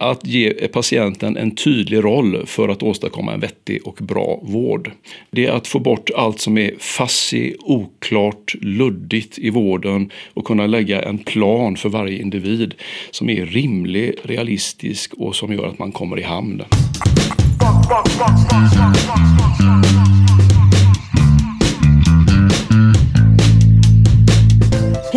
att ge patienten en tydlig roll för att åstadkomma en vettig och bra vård. Det är att få bort allt som är fassig, oklart, luddigt i vården och kunna lägga en plan för varje individ som är rimlig, realistisk och som gör att man kommer i hamn.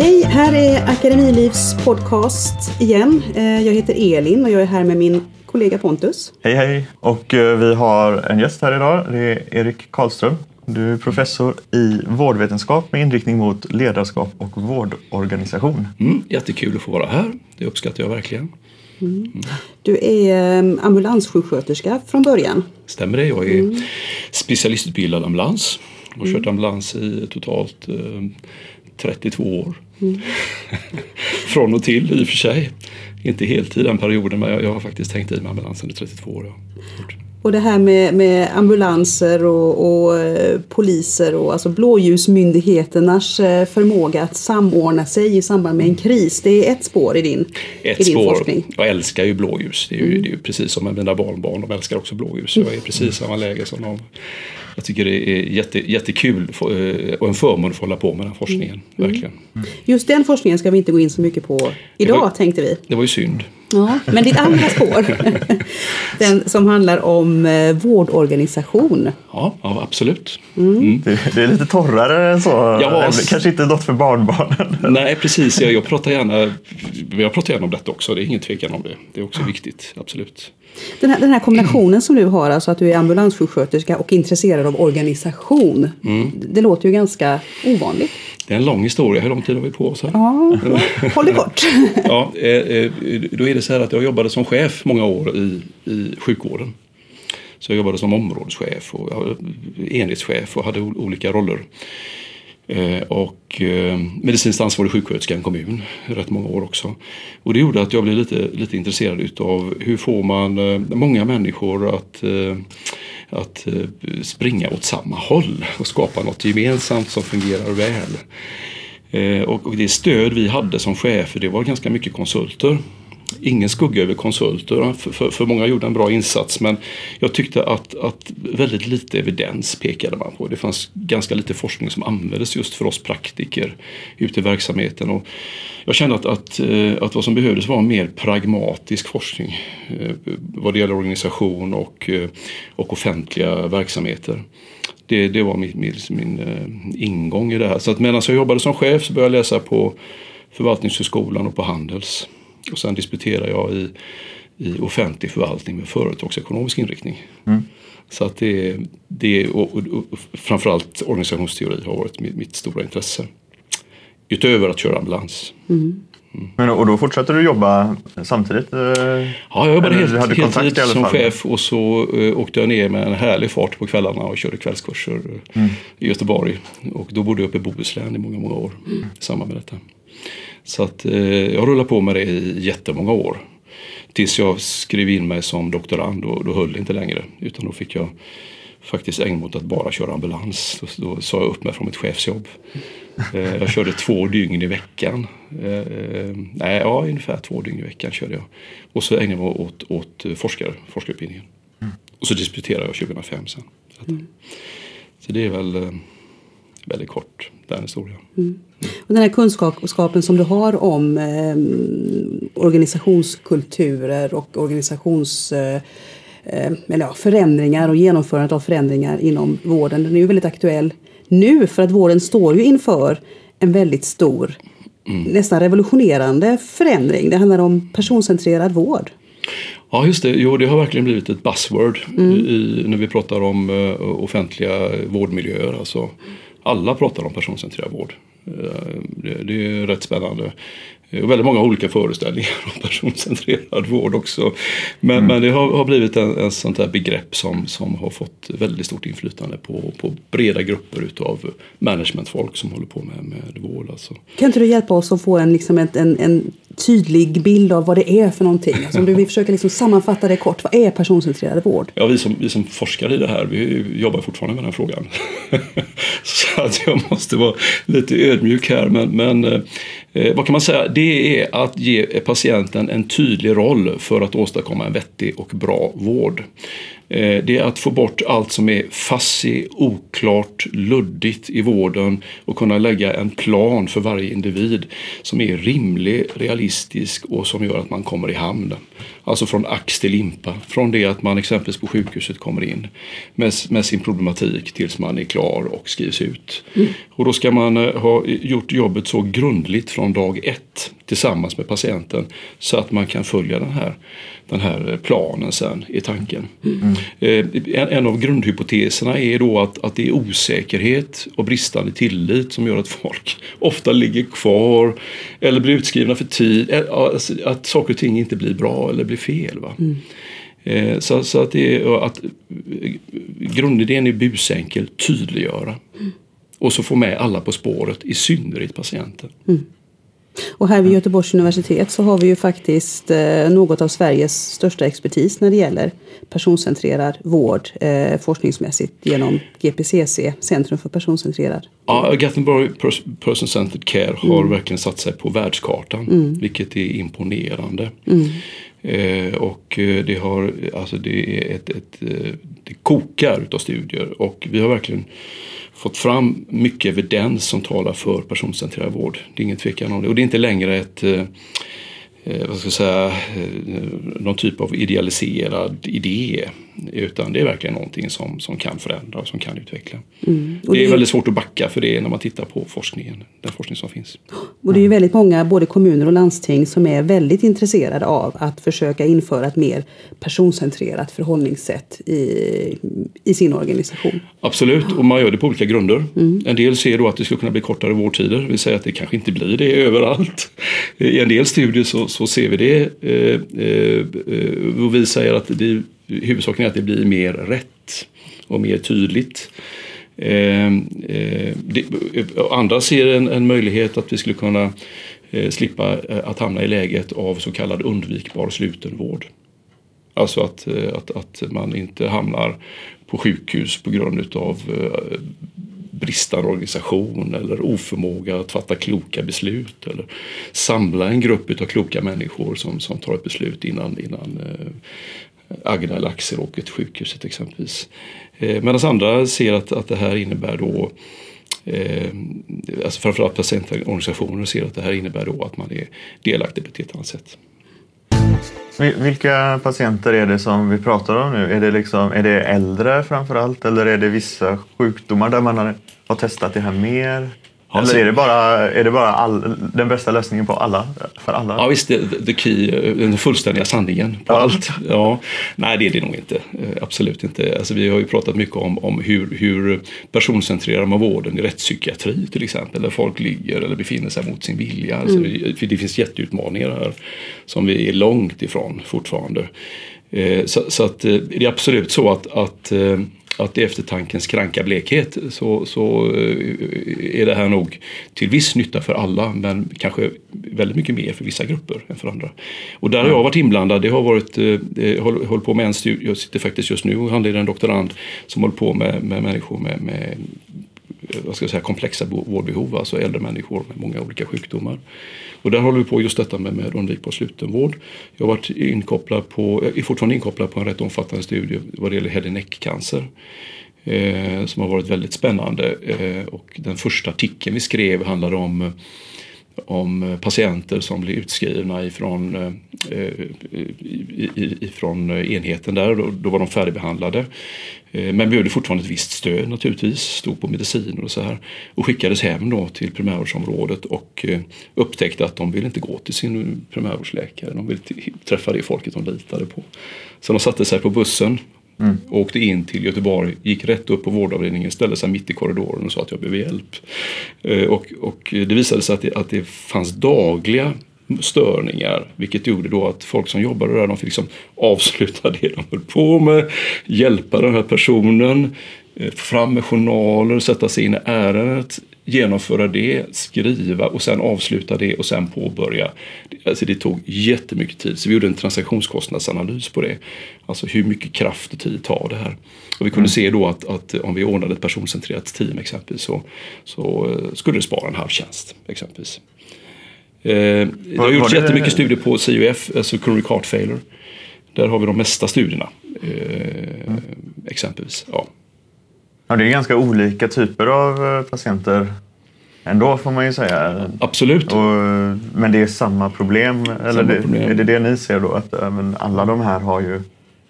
Hej, här är Akademilivs podcast igen. Eh, jag heter Elin och jag är här med min kollega Pontus. Hej hej! Och eh, vi har en gäst här idag. Det är Erik Karlström. Du är professor i vårdvetenskap med inriktning mot ledarskap och vårdorganisation. Mm, jättekul att få vara här. Det uppskattar jag verkligen. Mm. Du är um, ambulanssjuksköterska från början. Stämmer det. Jag är mm. specialistutbildad ambulans och har kört mm. ambulans i totalt eh, 32 år. Mm. Från och till i och för sig. Inte heltid den perioden men jag, jag har faktiskt tänkt i med ambulansen i 32 år. Ja. Och det här med, med ambulanser och, och eh, poliser och alltså blåljusmyndigheternas eh, förmåga att samordna sig i samband med en kris. Det är ett spår i din, ett i din spår. forskning. Jag älskar ju blåljus. Det är ju, mm. det är ju precis som med mina barnbarn. De älskar också blåljus. Jag är precis i samma läge som dem. Jag tycker det är jätte, jättekul eh, och en förmån att få hålla på med den forskningen. Mm. Verkligen. Mm. Just den forskningen ska vi inte gå in så mycket på idag var, tänkte vi. Det var ju synd. Ja, men ditt andra spår, den som handlar om eh, vårdorganisation. Ja, ja absolut. Mm. Mm. Det, det, är lite torrare än så. Ja, Kanske inte något för barnbarnen. Nej, precis. Jag, jag, pratar gärna, jag pratar gärna om detta också. Det är ingen tvekan om det. Det är också viktigt, absolut. Den här, den här kombinationen som du har, alltså att du är ambulanssjuksköterska och intresserad av organisation. Mm. Det låter ju ganska ovanligt. Det är en lång historia. Hur lång tid har vi på oss? Här? Ja, håll det kort. ja, eh, eh, då är det så här att jag jobbade som chef många år i, i sjukvården. Så jag jobbade som områdeschef och enhetschef och hade olika roller. Eh, och eh, medicinskt ansvarig sjuksköterska i en kommun rätt många år också. Och det gjorde att jag blev lite, lite intresserad utav hur får man eh, många människor att, eh, att eh, springa åt samma håll och skapa något gemensamt som fungerar väl. Och, och det stöd vi hade som chefer det var ganska mycket konsulter ingen skugga över konsulter. För, för, för, många gjorde en bra insats men jag tyckte att, att väldigt lite evidens pekade man på. Det fanns ganska lite forskning som användes just för oss praktiker ute i verksamheten. Och jag kände att, att, eh, att vad som behövdes var mer pragmatisk forskning eh, vad det gäller organisation och, eh, och offentliga verksamheter. Det, det var min, min, min ingång i det här. Så att medan jag jobbade som chef så började jag läsa på Förvaltningshögskolan och på Handels. Och sen disputerar jag i, i offentlig förvaltning med företagsekonomisk inriktning. Mm. Så att det, det och, och, och framförallt organisationsteori har varit mitt, mitt, stora intresse. Utöver att köra ambulans. Mm. Mm. Men, och då fortsatte du jobba samtidigt? Eh, ja, jag jobbade helt, heltid som chef och så uh, åkte jag ner med en härlig fart på kvällarna och körde kvällskurser mm. i Göteborg. Och då bodde jag uppe i Bohuslän i många, många år mm. i samband med detta. Så att eh, jag rullade på med det i jättemånga år. Tills jag skrev in mig som doktorand och då höll det inte längre. Utan då fick jag faktiskt ägna mig åt att bara köra ambulans. Då, då sa jag upp mig från mitt chefsjobb. Eh, jag körde två dygn i veckan. Eh, eh, nej, ja, ungefär två dygn i veckan körde jag. Och så ägnade jag mig åt, åt forskare, forskarutbildningen. Mm. Och så disputerade jag 2005 sen. Så, mm. så det är väl eh, väldigt kort den historien. Mm. Och den här kunskapen som du har om eh, organisationskulturer och organisations eh, eh, eller ja, förändringar och genomförandet av förändringar inom vården. Den är ju väldigt aktuell nu för att vården står ju inför en väldigt stor, mm. nästan revolutionerande förändring. Det handlar om personcentrerad vård. Ja, just det. Jo, det har verkligen blivit ett buzzword mm. i, när vi pratar om uh, offentliga vårdmiljöer. Alltså, alla pratar om personcentrerad vård. Eh, det, det är rätt spännande. Och väldigt många olika föreställningar om personcentrerad vård också. Men, mm. men det har, har blivit en, en sånt här begrepp som, som har fått väldigt stort inflytande på, på breda grupper utav managementfolk som håller på med, med vård. Alltså. Kan inte du hjälpa oss att få en, liksom en, en, en tydlig bild av vad det är för någonting? Alltså om du vill försöka liksom sammanfatta det kort, vad är personcentrerad vård? Ja, vi som, vi som forskar i det här, vi jobbar fortfarande med den frågan. Så att jag måste vara lite ödmjuk här. Men, men Eh, vad kan man säga? Det är att ge patienten en tydlig roll för att åstadkomma en vettig och bra vård. Eh, det är att få bort allt som är fassig, oklart, luddigt i vården och kunna lägga en plan för varje individ som är rimlig, realistisk och som gör att man kommer i hamn. Alltså från ax till limpa. Från det att man exempelvis på sjukhuset kommer in med, med sin problematik tills man är klar och skrivs ut. Mm. Och då ska man eh, ha gjort jobbet så grundligt från dag ett tillsammans med patienten så att man kan följa den här, den här planen sen i tanken. Mm. En, en, av grundhypoteserna är då att, att det är osäkerhet och bristande tillit som gör att folk ofta ligger kvar eller blir utskrivna för tid. Alltså att saker och ting inte blir bra eller blir fel. Va? Mm. Eh, så, så, att, det är, att grundidén är busenkel, tydliggöra. Mm. Och så få med alla på spåret, i synnerhet patienten. Mm. Och här vid Göteborgs universitet så har vi ju faktiskt eh, något av Sveriges största expertis när det gäller personcentrerad vård eh, forskningsmässigt genom GPCC, Centrum för personcentrerad Ja, Gothenburg Person Centered Care har mm. verkligen satt sig på världskartan, mm. vilket är imponerande. Mm. Eh, och eh, det, har, alltså det, är ett, ett, eh, det kokar utav studier och vi har verkligen fått fram mycket evidens som talar för personcentrerad vård. Det är ingen tvekan om det. Och det är inte längre ett eh, eh vad ska jag säga, eh, någon typ av idealiserad idé. Utan det är verkligen någonting som, som kan förändra och som kan utveckla. Mm. Det, det är väldigt svårt att backa för det när man tittar på forskningen, den forskning som finns. Och det är ju väldigt många, både kommuner och landsting, som är väldigt intresserade av att försöka införa ett mer personcentrerat förhållningssätt i, i sin organisation. Absolut, och man gör det på olika grunder. Mm. En del ser då att det ska kunna bli kortare vårdtider, vill säga att det kanske inte blir det överallt. I en del studier så, så ser vi det. Eh, eh, eh och vi säger att det huvudsaken är att det blir mer rätt och mer tydligt. Eh, eh, det, eh, andra ser en, en, möjlighet att vi skulle kunna eh, slippa eh, att hamna i läget av så kallad undvikbar slutenvård. Alltså att, eh, att, att man inte hamnar på sjukhus på grund av eh, bristande organisation eller oförmåga att fatta kloka beslut eller samla en grupp av kloka människor som, som tar ett beslut innan, innan eh, Agda eller Axel åker till sjukhuset exempelvis. Eh, Medan andra ser att, att det här innebär då eh, alltså framförallt patientorganisationer ser att det här innebär då att man är delaktig på ett helt annat sätt. Vilka patienter är det som vi pratar om nu? Är det, liksom, är det äldre framförallt eller är det vissa sjukdomar där man har, har testat det här mer? Eller är det bara, är det bara all, den bästa lösningen på alla, för alla? Ja visst, the, the key, den fullständiga sanningen på ja. allt. Ja, nej det är det nog inte. Eh, absolut inte. Alltså, vi har ju pratat mycket om, om hur, hur personcentrerar man vården i rättspsykiatri till exempel. Där folk ligger eller befinner sig mot sin vilja. Alltså, mm. det, det finns jätteutmaningar här som vi är långt ifrån fortfarande. Eh, så, så att, eh, det är absolut så att, att att i eftertankens kranka blekhet så, så eh, är det här nog till viss nytta för alla men kanske väldigt mycket mer för vissa grupper än för andra. Och där har jag varit inblandad. Det har varit, eh, håll, håll på med en studie, jag sitter faktiskt just nu och handleder en doktorand som håller på med, med människor med, med Eh, vad ska jag säga, komplexa vårdbehov, alltså äldre människor med många olika sjukdomar. Och där håller vi på just detta med, med undvikbar slutenvård. Jag har varit inkopplad på, är fortfarande inkopplad på en rätt omfattande studie vad det gäller head and neck-cancer. Eh, som har varit väldigt spännande. Eh, och den första artikeln vi skrev handlade om om eh, patienter som blir utskrivna ifrån, eh, eh, ifrån enheten där. Då var de färdigbehandlade. Men behövde fortfarande ett visst stöd naturligtvis, stod på mediciner och så här. Och skickades hem då till primärvårdsområdet och upptäckte att de ville inte gå till sin primärvårdsläkare. De ville träffa det folket de litade på. Så de satte sig på bussen Mm. Åkte in till Göteborg, gick rätt upp på vårdavdelningen, ställde sig mitt i korridoren och sa att jag behöver hjälp. Eh, och, och det visade sig att det, att det fanns dagliga störningar. Vilket gjorde då att folk som jobbade där de fick liksom avsluta det de höll på med, hjälpa den här personen, fram med journaler, sätta sig in i ärendet, genomföra det, skriva och sen avsluta det och sen påbörja. Alltså det tog jättemycket tid så vi gjorde en transaktionskostnadsanalys på det. Alltså hur mycket kraft och tid tar det här? Och vi kunde mm. se då att, att, om vi ordnade ett personcentrerat team exempelvis så, så eh, skulle det spara en halv tjänst exempelvis. det har gjorts var det- jättemycket studier på CUF, alltså coronary heart failure. Där har vi de mesta studierna. Eh, Exempelvis. Ja. Ja, det är ganska olika typer av eh, patienter ändå får man ju säga. Absolut. Och, men det är samma problem? Eller det, problem. är det det ni ser då? Att eh, men alla de här har ju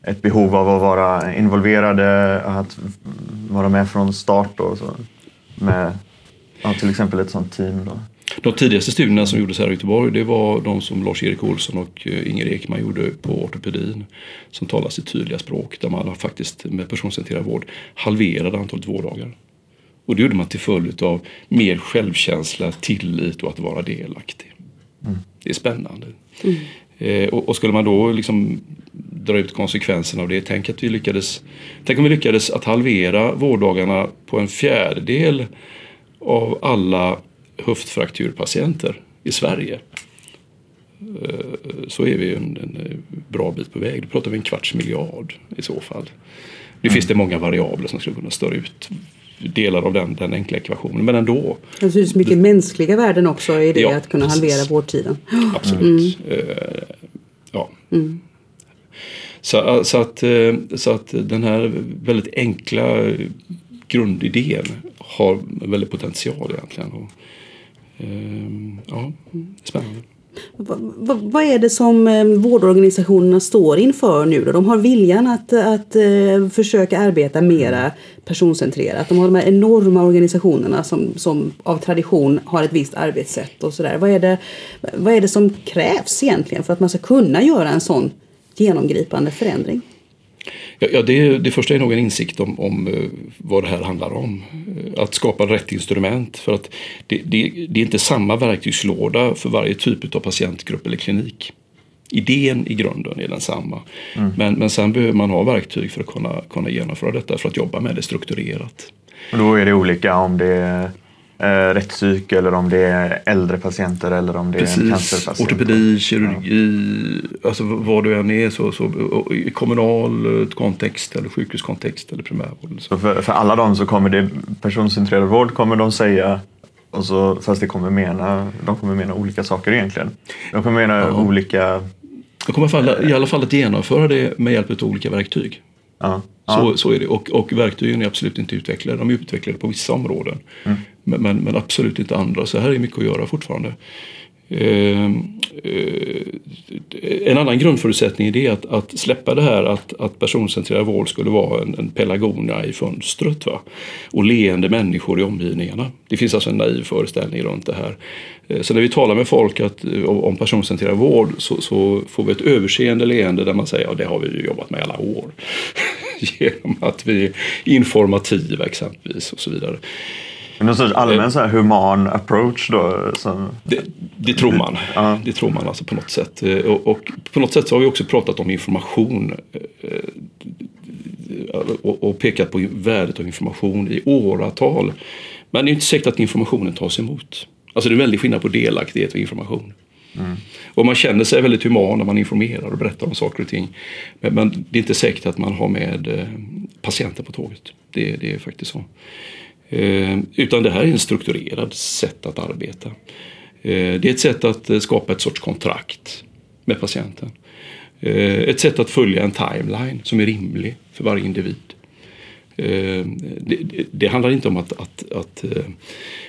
ett behov av att vara involverade, att vara med från start då, så, med ja, till exempel ett sånt team. Då. De tidigaste studierna som gjordes här i Göteborg det var de som Lars-Erik Olsson och eh, Inger Ekman gjorde på ortopedin. Som talar sitt tydliga språk där man har faktiskt med personcentrerad vård halverade antalet vårddagar. Och det gjorde man till följd av mer självkänsla, tillit och att vara delaktig. Det är spännande. Eh, och, och skulle man då liksom dra ut konsekvenserna av det. Tänk att vi lyckades Tänk om vi lyckades att halvera vårddagarna på en fjärdedel av alla höftfrakturpatienter i Sverige. Eh, Så är vi en, en bra bit på väg. Då pratar vi en kvarts miljard i så fall. Nu finns det många variabler som skulle kunna störa ut delar av den, den enkla ekvationen. Men ändå, Det finns mycket mänskliga värden också i det Ja, att kunna precis. halvera vårdtiden. absolut. Eh, ja. Så, så, att, eh, så att den här väldigt enkla grundidén har en väldig potential egentligen. Och, eh, Ehm, ja, spännande. Va- va- Vad är det som eh, vårdorganisationerna står inför nu då? De har viljan att, att eh, försöka arbeta mera personcentrerat. De har de här enorma organisationerna som, som av tradition har ett visst arbetssätt och sådär. Vad är, det, vad är det som krävs egentligen för att man ska kunna göra en sån genomgripande förändring? Ja, det, det första är nog en insikt om, om eh, vad det här handlar om. Eh, Att skapa rätt instrument. För att det, det, det är inte samma verktygslåda för varje typ av patientgrupp eller klinik. Idén i grunden är densamma. Men, men sen behöver man ha verktyg för att kunna, kunna genomföra detta, för att jobba med det strukturerat. Och då är det olika om det är eh, rättspsyk eller om det är äldre patienter eller om det är Precis, cancerpatient. ortopedi, kirurgi, alltså vad du än är, så, så, i kommunal eh, kontext eller sjukhuskontext eller primärvård. Så. Så för, för alla dem så kommer det personcentrerad vård kommer de säga och så, fast det kommer mena, de kommer mena olika saker egentligen. De kommer mena olika... Jag kommer i alla fall, i alla fall att genomföra det med hjälp av olika verktyg. Ja, Så, så är det. Och, och verktygen är absolut inte utvecklade. De är utvecklade på vissa områden. Men, men, men absolut inte andra. Så här är mycket att göra fortfarande. Eh, eh, en annan grundförutsättning är det att, att släppa det här att, att personcentrerad vård skulle vara en, en pelargonia i fönstret. Va? Och leende människor i omgivningarna. Det finns alltså en naiv föreställning runt det här. Eh, Så när vi talar med folk att, eh, om personcentrerad vård så, så får vi ett överseende leende där man säger att ja, det har vi ju jobbat med i alla år. Genom att vi är informativa exempelvis och så vidare. Någon sorts allmän så här human approach då. Som, Det, det tror man. Ja. Det tror man alltså på något sätt. Eh, Och, och på något sätt så har vi också pratat om information. eh, Och, och pekat på värdet av information i åratal. Men det är inte säkert att informationen tas emot. Alltså det är en väldig skillnad på delaktighet och information. Och man känner sig väldigt human när man informerar och berättar om saker och ting. Men, men det är inte säkert att man har med eh, patienten på tåget. Det, det är faktiskt så. Eh, utan det här är en strukturerad sätt att arbeta. Eh, det är ett sätt att eh, skapa ett sorts kontrakt med patienten. Ett sätt att följa en timeline som är rimlig för varje individ. Det, det, det handlar inte om att, att, att,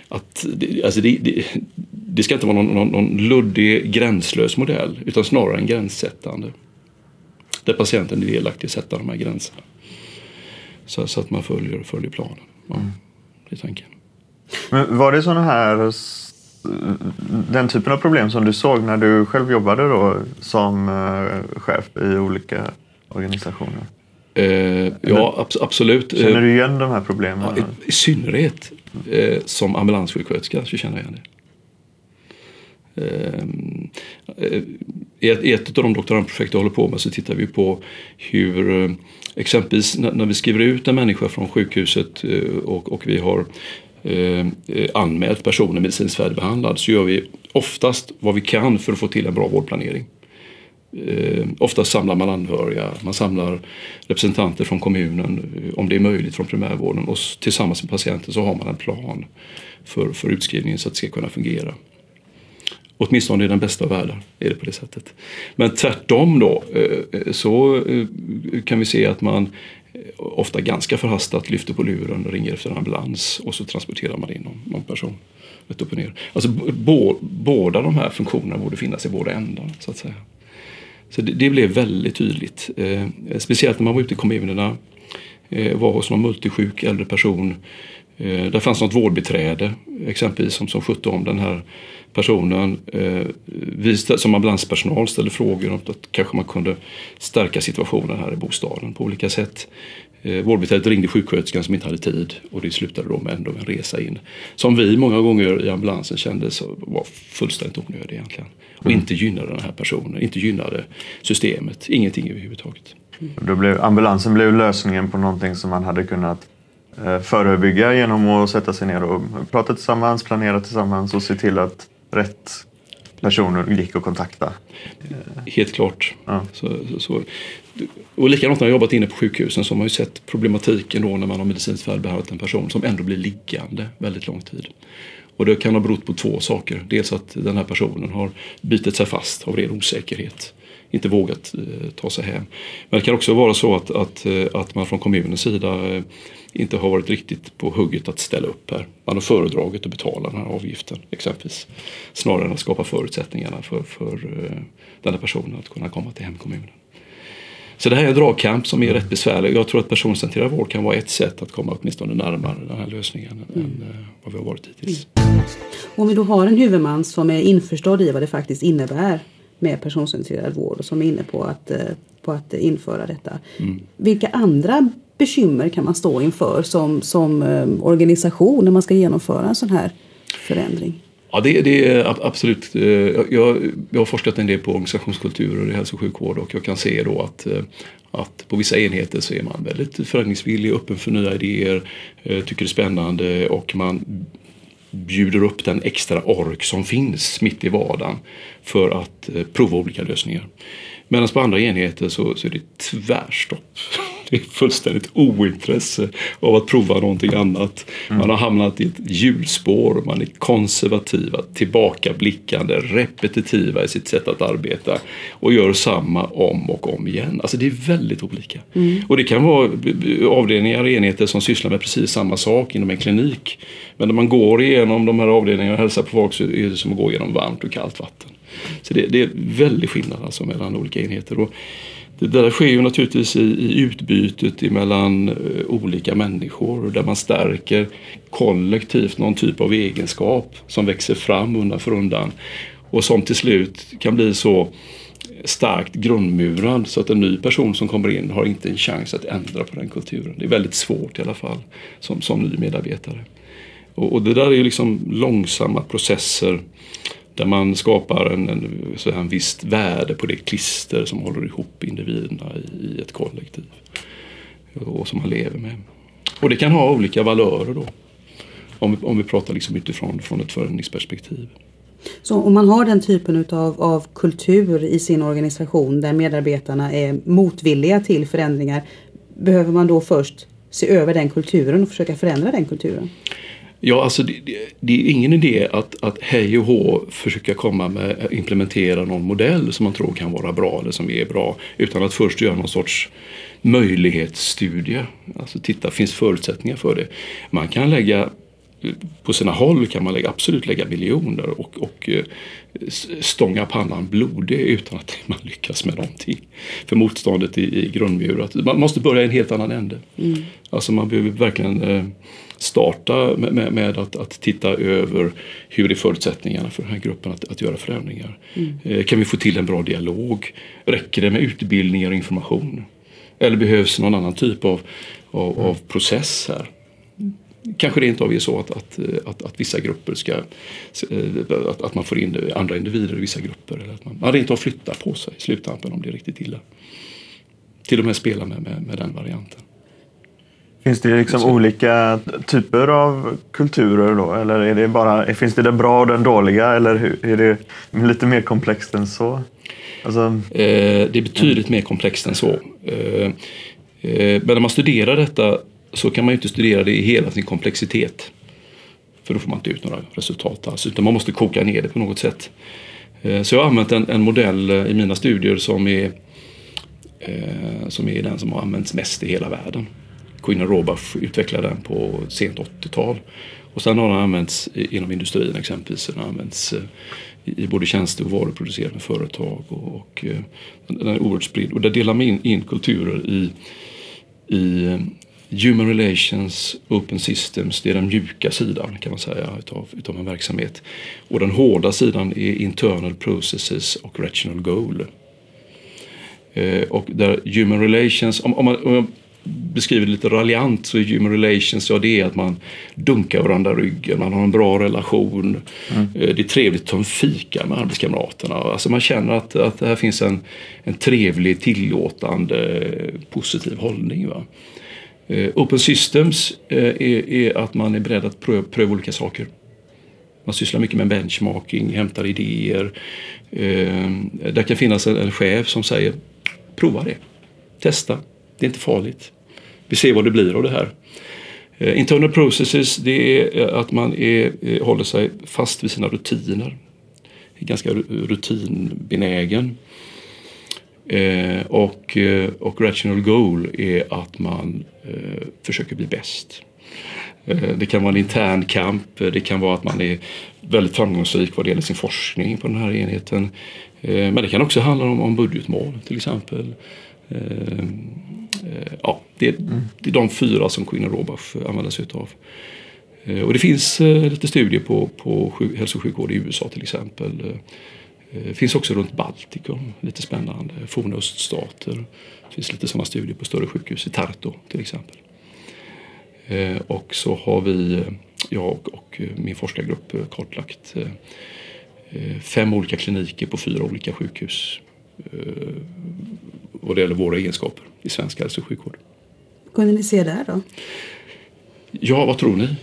att det, alltså det, det, det ska inte vara någon, någon, någon luddig gränslös modell utan snarare en gränssättande. Där patienten är delaktig i att sätta de här gränserna. Så, så att man följer, följer planen. Ja, mm det är tanken. men var det sådana här den typen av problem som du såg när du själv jobbade då som eh, chef i olika organisationer? Eh, ja, abs- absolut. Känner Eh, du igen de här problemen? Ja, i, I synnerhet eh, som ambulanssjuksköterska så känner jag igen det. Ehm, eh, i ett, i ett av de doktorandprojekt jag håller på med så tittar vi på hur eh, exempelvis när, när vi skriver ut en människa från sjukhuset eh, och, och vi har eh, eh, anmält personen medicinskt färdigbehandlad så gör vi oftast vad vi kan för att få till en bra vårdplanering. Eh, oftast samlar man anhöriga, man samlar representanter från kommunen, om det är möjligt från primärvården och tillsammans med patienten så har man en plan för, för utskrivningen så att det ska kunna fungera. Åtminstone i den bästa av världar är det på det sättet. Men tvärtom då eh, eh, så eh, kan vi se att man ofta ganska förhastat lyfter på luren och ringer efter en ambulans och så transporterar man in någon, någon person rätt upp och ner. Alltså bo, båda de här funktionerna borde finnas i båda ändar så att säga. Så det, det blev väldigt tydligt. Eh, speciellt när man var ute i kommunerna, eh, var hos någon multisjuk äldre person. Eh, där fanns något vårdbiträde exempelvis som, som skötte om den här personen. Eh, vi som ambulanspersonal ställde frågor om att kanske man kunde stärka situationen här i bostaden på olika sätt. Eh, vårdbiträdet ringde sjuksköterskan som inte hade tid och det slutade då med ändå en resa in. Som vi många gånger i ambulansen kände så var fullständigt onödig egentligen. Och mm. inte gynnade den här personen, inte gynnade systemet, ingenting överhuvudtaget. Mm. Blev, ambulansen blev lösningen på någonting som man hade kunnat förebygga genom att sätta sig ner och prata tillsammans, planera tillsammans och se till att rätt personer gick att kontakta. Helt klart. Ja. Så, så, så. Och likadant när jag jobbat inne på sjukhusen så har man ju sett problematiken då när man har medicinskt färdigbehandlat en person som ändå blir liggande väldigt lång tid. Och det kan ha berott på två saker. Dels att den här personen har bitit sig fast av ren osäkerhet inte vågat eh, ta sig hem. Men det kan också vara så att, att, eh, att man från kommunens sida eh, inte har varit riktigt på hugget att ställa upp här. Man har föredragit att betala den här avgiften exempelvis. Snarare än att skapa förutsättningarna för, för den här personen att kunna komma till hemkommunen. Så det här är en dragkamp som är rätt besvärlig. Jag tror att personcentrerad vård kan vara ett sätt att komma åtminstone närmare den här lösningen mm. än vad vi har varit hittills. Mm. Om vi då har en huvudman som är införstådd i vad det faktiskt innebär med personcentrerad vård och som är inne på att, eh, på att införa detta. Mm. Vilka andra bekymmer kan man stå inför som, som eh, organisation när man ska genomföra en sån här förändring? Ja, det, det är absolut. Eh, jag, jag har forskat en del på organisationskulturer i hälso och sjukvård och jag kan se då att, att på vissa enheter så är man väldigt förändringsvillig, öppen för nya idéer, tycker det är spännande och man bjuder upp den extra ork som finns mitt i vardagen för att eh, prova olika lösningar. Medan på andra enheter så, så är det tvärstopp. Det är fullständigt ointresse av att prova någonting annat. Mm. Man har hamnat i ett hjulspår, man är konservativa, tillbakablickande, repetitiva i sitt sätt att arbeta och gör samma om och om igen. Alltså det är väldigt olika. Mm. Och det kan vara avdelningar och enheter som sysslar med precis samma sak inom en klinik. Men när man går igenom de här avdelningarna och hälsar på folk så är det som att gå igenom varmt och kallt vatten. Så det, det är väldigt skillnad alltså mellan olika enheter. Och det där sker ju naturligtvis i, i utbytet mellan eh, olika människor där man stärker kollektivt någon typ av egenskap som växer fram undan för undan och som till slut kan bli så starkt grundmurad så att en ny person som kommer in har inte en chans att ändra på den kulturen. Det är väldigt svårt i alla fall som, som ny medarbetare. Och, och det där är ju liksom långsamma processer där man skapar en, en, så här, en visst värde på det klister som håller ihop individerna i, i ett kollektiv. Och som man lever med. Och det kan ha olika valörer då. Om vi, om vi pratar liksom utifrån från ett förändringsperspektiv. Så om man har den typen utav, av kultur i sin organisation där medarbetarna är motvilliga till förändringar. Behöver man då först se över den kulturen och försöka förändra den kulturen? Ja, alltså det, det, det, är ingen idé att, att hej och hå försöka komma med, implementera någon modell som man tror kan vara bra eller som är bra utan att först göra någon sorts möjlighetsstudie. Alltså titta, finns förutsättningar för det? Man kan lägga på sina håll kan man lägga, absolut lägga miljoner och, och eh, stånga pannan blodig utan att man lyckas med någonting. För motståndet i, i grundmurat. Man måste börja i en helt annan ände. Mm. Alltså man behöver verkligen eh, starta med, med, att, att, titta över hur är förutsättningarna för den här gruppen att, att göra förändringar. Mm. Eh, kan vi få till en bra dialog? Räcker det med utbildningar och information? Eller behövs någon annan typ av, av, mm. av process här? Kanske det inte av är så att, att, att, att, vissa grupper ska, eh, att, att man får in andra individer i vissa grupper. Eller att man, man av flyttar på sig i sluttampen om det är riktigt illa. Till och med spela med, med, med den varianten. Finns det liksom olika typer av kulturer då? Eller är det bara, finns det den bra och den dåliga? Eller är det lite mer komplext än så? Alltså... Eh, det är betydligt mer komplext än så. Eh, eh, men när man studerar detta så kan man ju inte studera det i hela sin komplexitet. För då får man inte ut några resultat alls. Utan man måste koka ner det på något sätt. Så jag har använt en, en modell i mina studier som är, som är den som har använts mest i hela världen. Queen Robach utvecklade den på sent 80-tal. Och sen har den använts inom industrin exempelvis. Den har använts eh, i både tjänste och varuproducerande företag. Och, och eh, den är oerhört spridd. Och där delar man in, in kulturer i, i eh, Human Relations, Open Systems, det är den mjuka sidan kan man säga utav, utav en verksamhet. Och den hårda sidan är Internal Processes och Rational Goal. Eh, och där Human Relations, om, om, man, om jag beskriver det lite raljant så är Human Relations, ja det är att man dunkar varandra ryggen, man har en bra relation. Mm. Eh, det är trevligt att ta en fika med arbetskamraterna. Alltså man känner att, att det här finns en, en trevlig, tillåtande, positiv hållning. Va? Eh, open Systems eh, är, är, att man är beredd att pröva, pröva, olika saker. Man sysslar mycket med benchmarking, hämtar idéer. Där kan finnas en chef som säger prova det, testa, det är inte farligt. Vi ser vad det blir av det här. Eh, internal processes det är eh, att man är, eh, håller sig fast vid sina rutiner. Är ganska rutinbenägen. Eh, och, och rational goal är att man eh, försöker bli bäst. Eh, det kan vara en intern kamp, det kan vara att man är väldigt framgångsrik vad det gäller sin forskning på den här enheten. Men det kan också handla om, om budgetmål till exempel. Eh, ja, det, mm. det, är de fyra som Queen Robach använder sig utav. Och det finns lite studier på, på hälso och sjukvård i USA till exempel det eh, finns också runt Baltikum, lite spännande. Forna öststater. Det finns lite sådana studier på större sjukhus i Tartu till exempel. Eh, och så har vi, eh, jag och min forskargrupp kartlagt fem olika kliniker på fyra olika sjukhus vad det gäller våra egenskaper i svensk hälso och sjukvård. Kunde ni se där då? Ja, vad tror ni?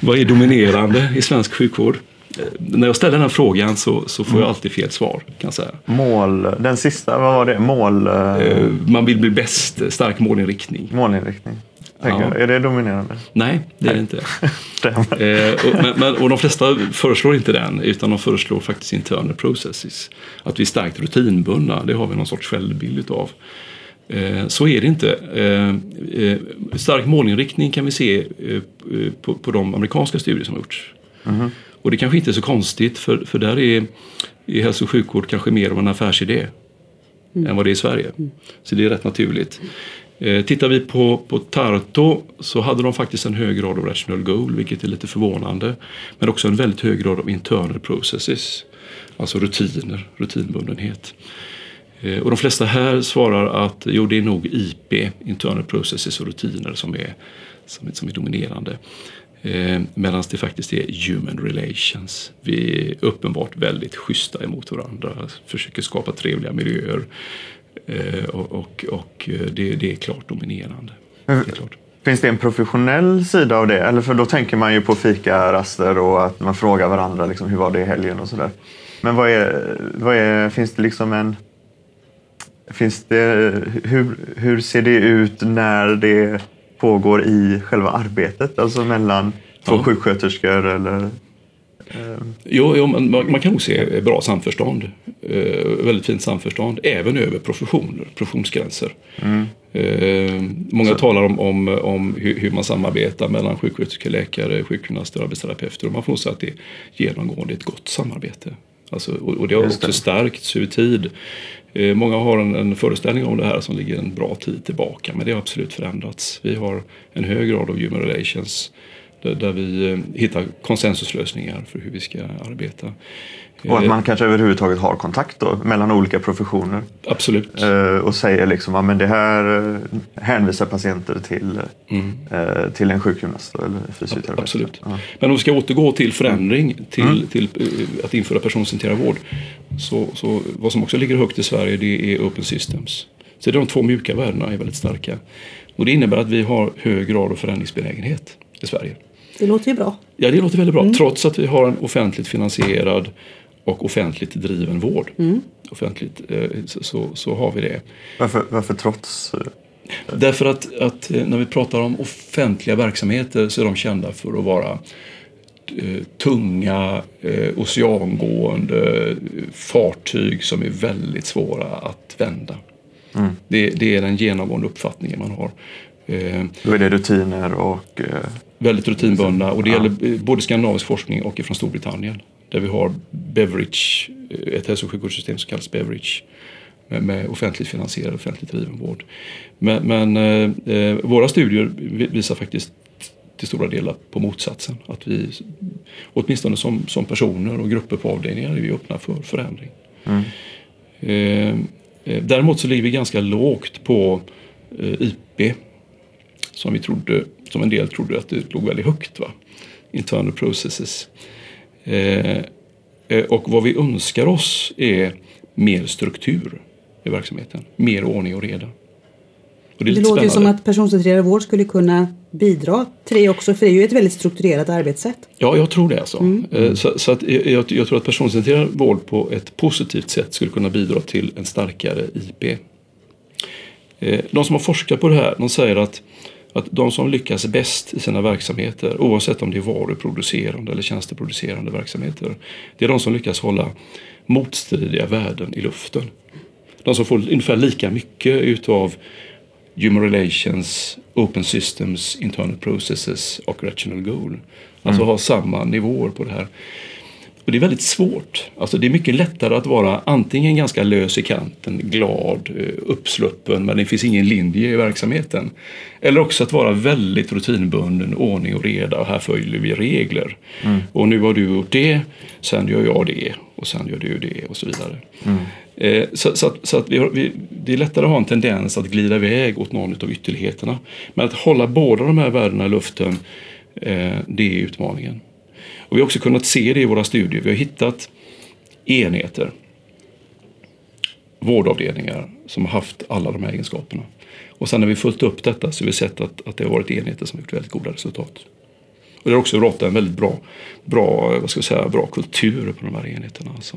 vad är dominerande i svensk sjukvård? när jag ställer den frågan så, så får jag mm. alltid fel svar. Kan jag säga. Mål, den sista, vad var det? Mål? Eh, man vill bli bäst, stark målinriktning. Målinriktning. Ja. Är det dominerande? Nej, det är det inte. eh, och, men, men, och de flesta föreslår inte den utan de föreslår faktiskt internal processes. Att vi är starkt rutinbundna, det har vi någon sorts självbild utav. Eh, så är det inte. Eh, eh stark målinriktning kan vi se eh, på, på de amerikanska studier som har gjorts. Mm. Och det kanske inte är så konstigt för, för där är, är hälso och sjukvård kanske mer av en affärsidé mm. än vad det är i Sverige. Mm. Så det är rätt naturligt. Eh, tittar vi på, på Tarto så hade de faktiskt en hög grad av rational goal vilket är lite förvånande. Men också en väldigt hög grad av internal processes. Alltså rutiner, rutinbundenhet. Eh, och de flesta här svarar att jo, det är nog IP, internal processes och rutiner som är, som är, som är dominerande. Eh, Medan det faktiskt är human relations. Vi är uppenbart väldigt schyssta emot varandra, försöker skapa trevliga miljöer och, och, och eh, det, det, är klart dominerande. Det är klart. Finns det en professionell sida av det? Eller för då tänker man ju på fikaraster och att man frågar varandra liksom, hur var det i helgen och sådär. Men vad är, vad är, finns det liksom en... Finns det, hur, hur ser det ut när det pågår i själva arbetet? Alltså mellan två ja. sjuksköterskor eller? Eh. Jo, jo man, man, kan nog se bra samförstånd. Eh, väldigt fint samförstånd. Även över professioner, professionsgränser. Mm. Eh, många Så. talar om, om, om hur, hur, man samarbetar mellan sjuksköterskor, läkare, sjukgymnaster och arbetsterapeuter. Och man får säga att det är genomgående ett gott samarbete. Alltså, och, och det har också stärkts över tid. Eh, många har en, en, föreställning om det här som ligger en bra tid tillbaka men det har absolut förändrats. Vi har en hög grad av human relations där, vi eh, hittar konsensuslösningar för hur vi ska arbeta. Och att man eh, kanske överhuvudtaget har kontakt då, mellan olika professioner. Absolut. och säger liksom att det här hänvisar patienter till, mm. till en sjukgymnast eller fysioterapeut. Absolut. Ja. Men om vi ska återgå till förändring, till, mm. till att införa personcentrerad vård. Så, så vad som också ligger högt i Sverige det är Open Systems. Så de två mjuka värdena är väldigt starka. Och det innebär att vi har hög grad av förändringsbenägenhet i Sverige. Det låter ju bra. Ja, det låter väldigt bra. Mm. Trots att vi har en offentligt finansierad och offentligt driven vård. Mm. Offentligt, eh, så, så, har vi det. Varför, varför trots? Därför att, att när vi pratar om offentliga verksamheter så är de kända för att vara eh, tunga, eh, oceangående fartyg som är väldigt svåra att vända. Mm. Det, det, är den genomgående uppfattningen man har. Eh, Då är det rutiner och... Eh, väldigt rutinbundna och det ja. gäller både skandinavisk forskning och från Storbritannien. Där vi har Beveridge, ett hälso och sjukvårdssystem som kallas Beveridge med, med offentligt finansierad, offentligt driven vård. Men, men eh, eh våra studier visar faktiskt till stora delar på motsatsen. Att vi, åtminstone som, som personer och grupper på avdelningar, är vi öppna för förändring. Mm. Eh, eh däremot så ligger vi ganska lågt på eh, IP som vi trodde, som en del trodde att det låg väldigt högt. Va? Internal processes. Eh, eh, och vad vi önskar oss är mer struktur i verksamheten. Mer ordning och reda. Och det, det låter ju som att personcentrerad vård skulle kunna bidra till det också, för det är ju ett väldigt strukturerat arbetssätt. Ja, jag tror det alltså. Mm. Eh, så, så, att jag, jag, tror att personcentrerad vård på ett positivt sätt skulle kunna bidra till en starkare IP. De som har forskat på det här, de säger att att de som lyckas bäst i sina verksamheter, oavsett om det är varuproducerande eller tjänsteproducerande verksamheter, det är de som lyckas hålla motstridiga värden i luften. De som får ungefär lika mycket utav human relations, open systems, internal processes och rational goal. Alltså mm. ha samma nivåer på det här. Och det är väldigt svårt. Alltså det är mycket lättare att vara antingen ganska lös i kanten, glad, eh, uppsluppen men det finns ingen linje i verksamheten. Eller också att vara väldigt rutinbunden, ordning och reda och här följer vi regler. Mm. Och nu har du gjort det, sen gör jag det och sen gör du det och så vidare. Mm. Eh, så, så, att, så att vi har, vi, det är lättare att ha en tendens att glida iväg åt någon av ytterligheterna. Men att hålla båda de här värdena i luften, eh, det är utmaningen. Och vi har också kunnat se det i våra studier. Vi har hittat enheter, vårdavdelningar som har haft alla de här egenskaperna. Och sen när vi följt upp detta så har vi sett att, att det har varit enheter som har gjort väldigt goda resultat. Och det har också rått en väldigt bra, bra, vad ska jag säga, bra kultur på de här enheterna. Alltså.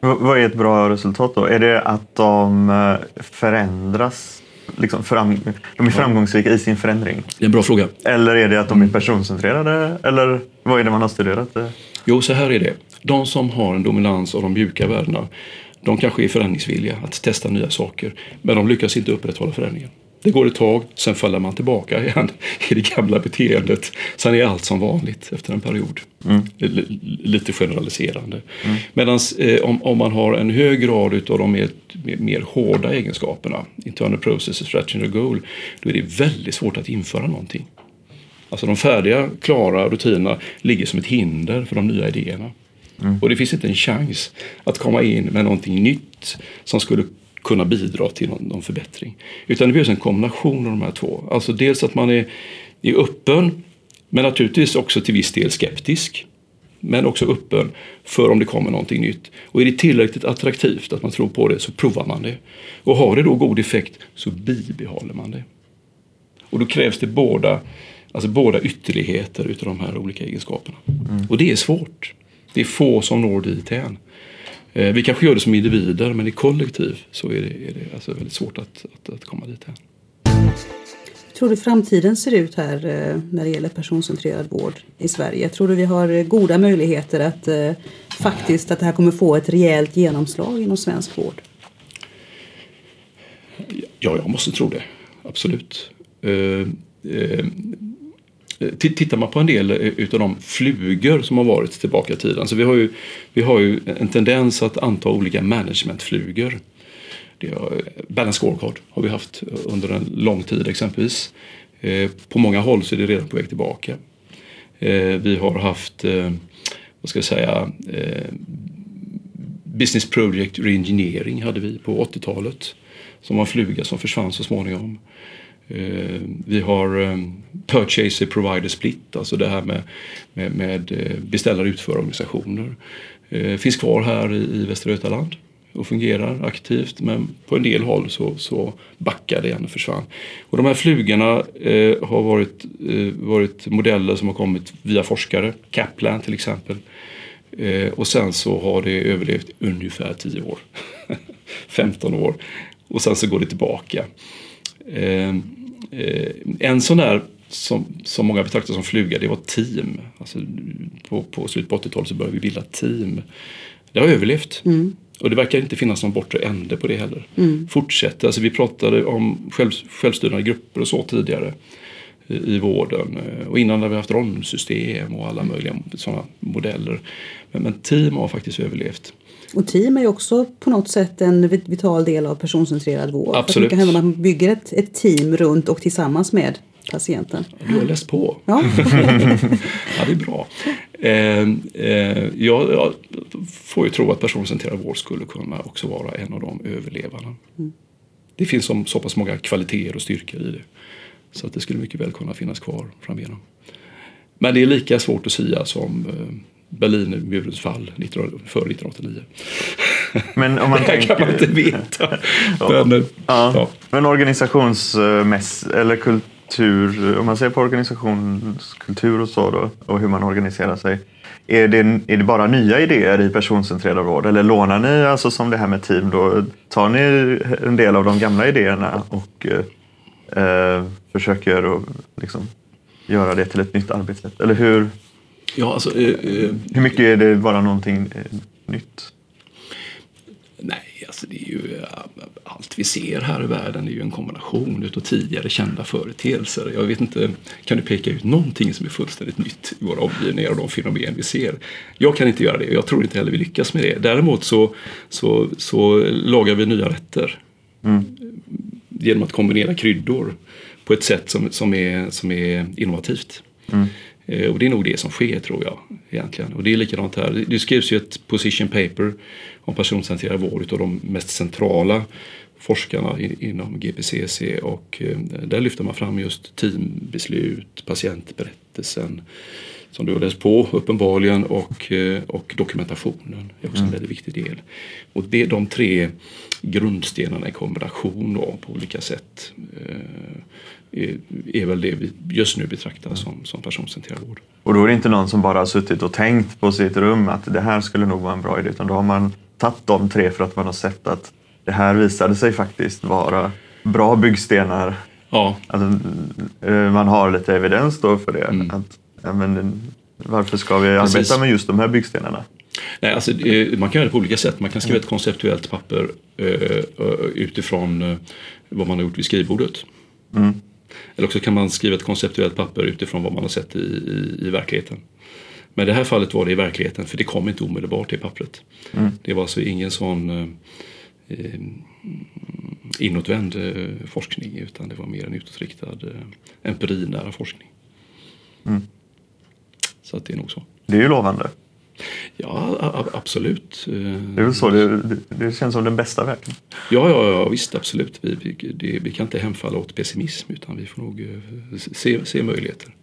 Vad är ett bra resultat då? Är det att de eh, förändras liksom fram, de är framgångsrika i sin förändring? Det är en bra fråga. Eller är det att de är personcentrerade? Eller vad är det man har studerat? Jo, så här är det. De som har en dominans av de mjuka värdena, de kanske är förändringsvilliga att testa nya saker, men de lyckas inte upprätthålla förändringen. Det går ett tag, sen faller man tillbaka igen i det gamla beteendet. Sen är allt som vanligt efter en period. Mm. Lite generaliserande. Mm. Medan eh, om, om, man har en hög grad av de mer, mer, hårda egenskaperna, internal processes, rational goal, då är det väldigt svårt att införa någonting. Alltså de färdiga, klara rutinerna ligger som ett hinder för de nya idéerna. Mm. Och det finns inte en chans att komma in med någonting nytt som skulle kunna bidra till någon, någon förbättring. Utan det behövs en kombination av de här två. Alltså dels att man är, är öppen, men naturligtvis också till viss del skeptisk. Men också öppen för om det kommer någonting nytt. Och är det tillräckligt attraktivt att man tror på det så provar man det. Och har det då god effekt så bibehåller man det. Och då krävs det båda, alltså båda ytterligheter utav de här olika egenskaperna. Mm. Och det är svårt. Det är få som når dit än. Eh, vi kanske gör det som individer men i kollektiv så är det, är det alltså väldigt svårt att, att, att komma dit. Här. Tror du framtiden ser ut här eh, när det gäller personcentrerad vård i Sverige? Tror du vi har eh, goda möjligheter att faktiskt att det här kommer få ett rejält genomslag inom svensk vård? Ja, jag måste tro det. Absolut. Eh, tittar man på en del eh, utav de flugor som har varit tillbaka i tiden. Så vi har ju, vi har ju en tendens att anta olika managementflugor. Eh, balance scorecard har vi haft under en lång tid exempelvis. På många håll så är det redan på väg tillbaka. Vi har haft, vad ska jag säga, Business Project Reengineering hade vi på 80-talet. Som var en fluga som försvann så småningom. Eh, vi har eh, Purchaser Provider Split, alltså det här med, med, med eh, beställare utförorganisationer. Eh, finns kvar här i Västra Götaland och fungerar aktivt men på en del håll så, så backade det igen och försvann. Och de här flugorna eh, har varit, eh, varit modeller som har kommit via forskare, Kaplan till exempel. Eh, och sen så har det överlevt ungefär 10 år, 15 år och sen så går det tillbaka. Eh, eh, en sån där som, som många betraktar som fluga, det var team. Alltså, på, på slutet på 80-talet så började vi bilda team. Det har överlevt. Mm. Och det verkar inte finnas någon bortre ände på det heller. Fortsätter, alltså vi pratade om själv, självstyrande grupper och så tidigare i, i vården. Eh, Och innan har vi haft ronsystem och alla möjliga sådana modeller. Men, men team har faktiskt överlevt. Och team är ju också på något sätt en vit- vital del av personcentrerad vård. Absolut. Det kan hända att man bygger ett, ett team runt och tillsammans med patienten. Du har läst på. Ja, Ja, det är bra. Eh, eh, jag, jag får ju tro att personcentrerad vård skulle kunna också vara en av de överlevarna. Det finns som, så pass många kvaliteter och styrkor i det. Så att det skulle mycket väl kunna finnas kvar framigenom. Men det är lika svårt att säga som eh, Berlinmurens fall 19, före 1989. Men om man Det här kan man inte tänker... veta. Men, eh, Ja. ja. Men organisationsmäss eller kultur, om man ser på organisationskultur och så då och hur man organiserar sig. Är det, är det bara nya idéer i personcentrerad vård eller lånar ni, alltså som det här med team då, tar ni en del av de gamla idéerna och eh, eh, försöker att liksom göra det till ett nytt arbetssätt? Eller hur, Ja, alltså, eh, eh, hur mycket är det bara någonting eh, nytt? Nej, alltså det är ju äh, allt vi ser här i världen är ju en kombination utav tidigare kända företeelser. Jag vet inte, kan du peka ut någonting som är fullständigt nytt i våra omgivningar och de fenomen vi ser? Jag kan inte göra det och jag tror inte heller vi lyckas med det. Däremot så, så, så lagar vi nya rätter genom att kombinera kryddor på ett sätt som, som, är, som är innovativt. Eh, Och det är nog det som sker tror jag egentligen. Och det är likadant här. Det- skrivs ju ett position paper om personcentrerad vård av de mest centrala forskarna inom GPCC och eh, där lyfter man fram just teambeslut, patientberättelsen som du har läst på uppenbarligen och, eh, och dokumentationen är också en väldigt viktig del. Och det, de tre grundstenarna i kombination då, på olika sätt eh, är, är väl det vi just nu betraktar som, som personcentrerad vård. Och då är det inte någon som bara har suttit och tänkt på sitt rum att det här skulle nog vara en bra idé. Utan då har man tagit de tre för att man har sett att det här visade sig faktiskt vara bra byggstenar. Ja, Alltså, eh, man har lite evidens då för det. Att, ja, men, varför ska vi Precis. arbeta med just de här byggstenarna? Nej, alltså, eh, man kan göra det på olika sätt. Man kan skriva ett konceptuellt papper eh, eh, utifrån eh, vad man har gjort vid skrivbordet. Eller också kan man skriva ett konceptuellt papper utifrån vad man har sett i, i, i verkligheten. Men i det här fallet var det i verkligheten för det kom inte omedelbart i pappret. Det var alltså ingen sån eh, eh, inåtvänd eh, forskning utan det var mer en utåtriktad eh, empirinära forskning. Så att det är nog så. Det är ju lovande. Ja, absolut. Det är väl så det, det, känns som den bästa vägen. Ja, ja, ja visst absolut. Vi, vi, det, vi kan inte hemfalla åt pessimism utan vi får nog eh, se, se möjligheter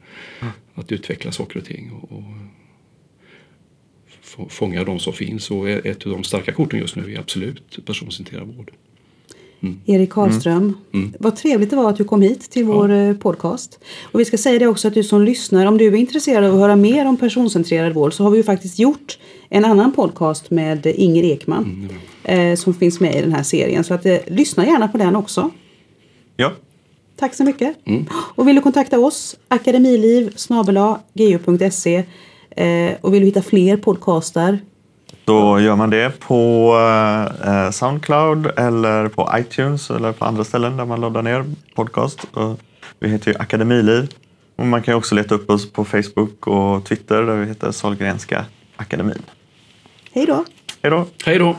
att utveckla saker och ting och, och få- fånga de som finns. Och ett av de starka korten just nu är absolut personcentrerad vård. Erik Karlström, vad trevligt det var att du kom hit till vår eh, podcast. Och vi ska säga det också att du som lyssnar, om du är intresserad av att höra mer om personcentrerad vård så har vi ju faktiskt gjort en annan podcast med Inger Ekman eh, som finns med i den här serien. Så att, eh, lyssna gärna på den också. Ja, Tack så mycket. Och vill du kontakta oss, akademiliv gu.se eh, och vill du hitta fler podcastar Då gör man det på eh, Soundcloud eller på iTunes eller på andra ställen där man laddar ner podcast. Och vi heter ju Akademiliv. Och man kan också leta upp oss på Facebook och Twitter där vi heter Sahlgrenska Akademin. Hej då! Hej då! Hej då!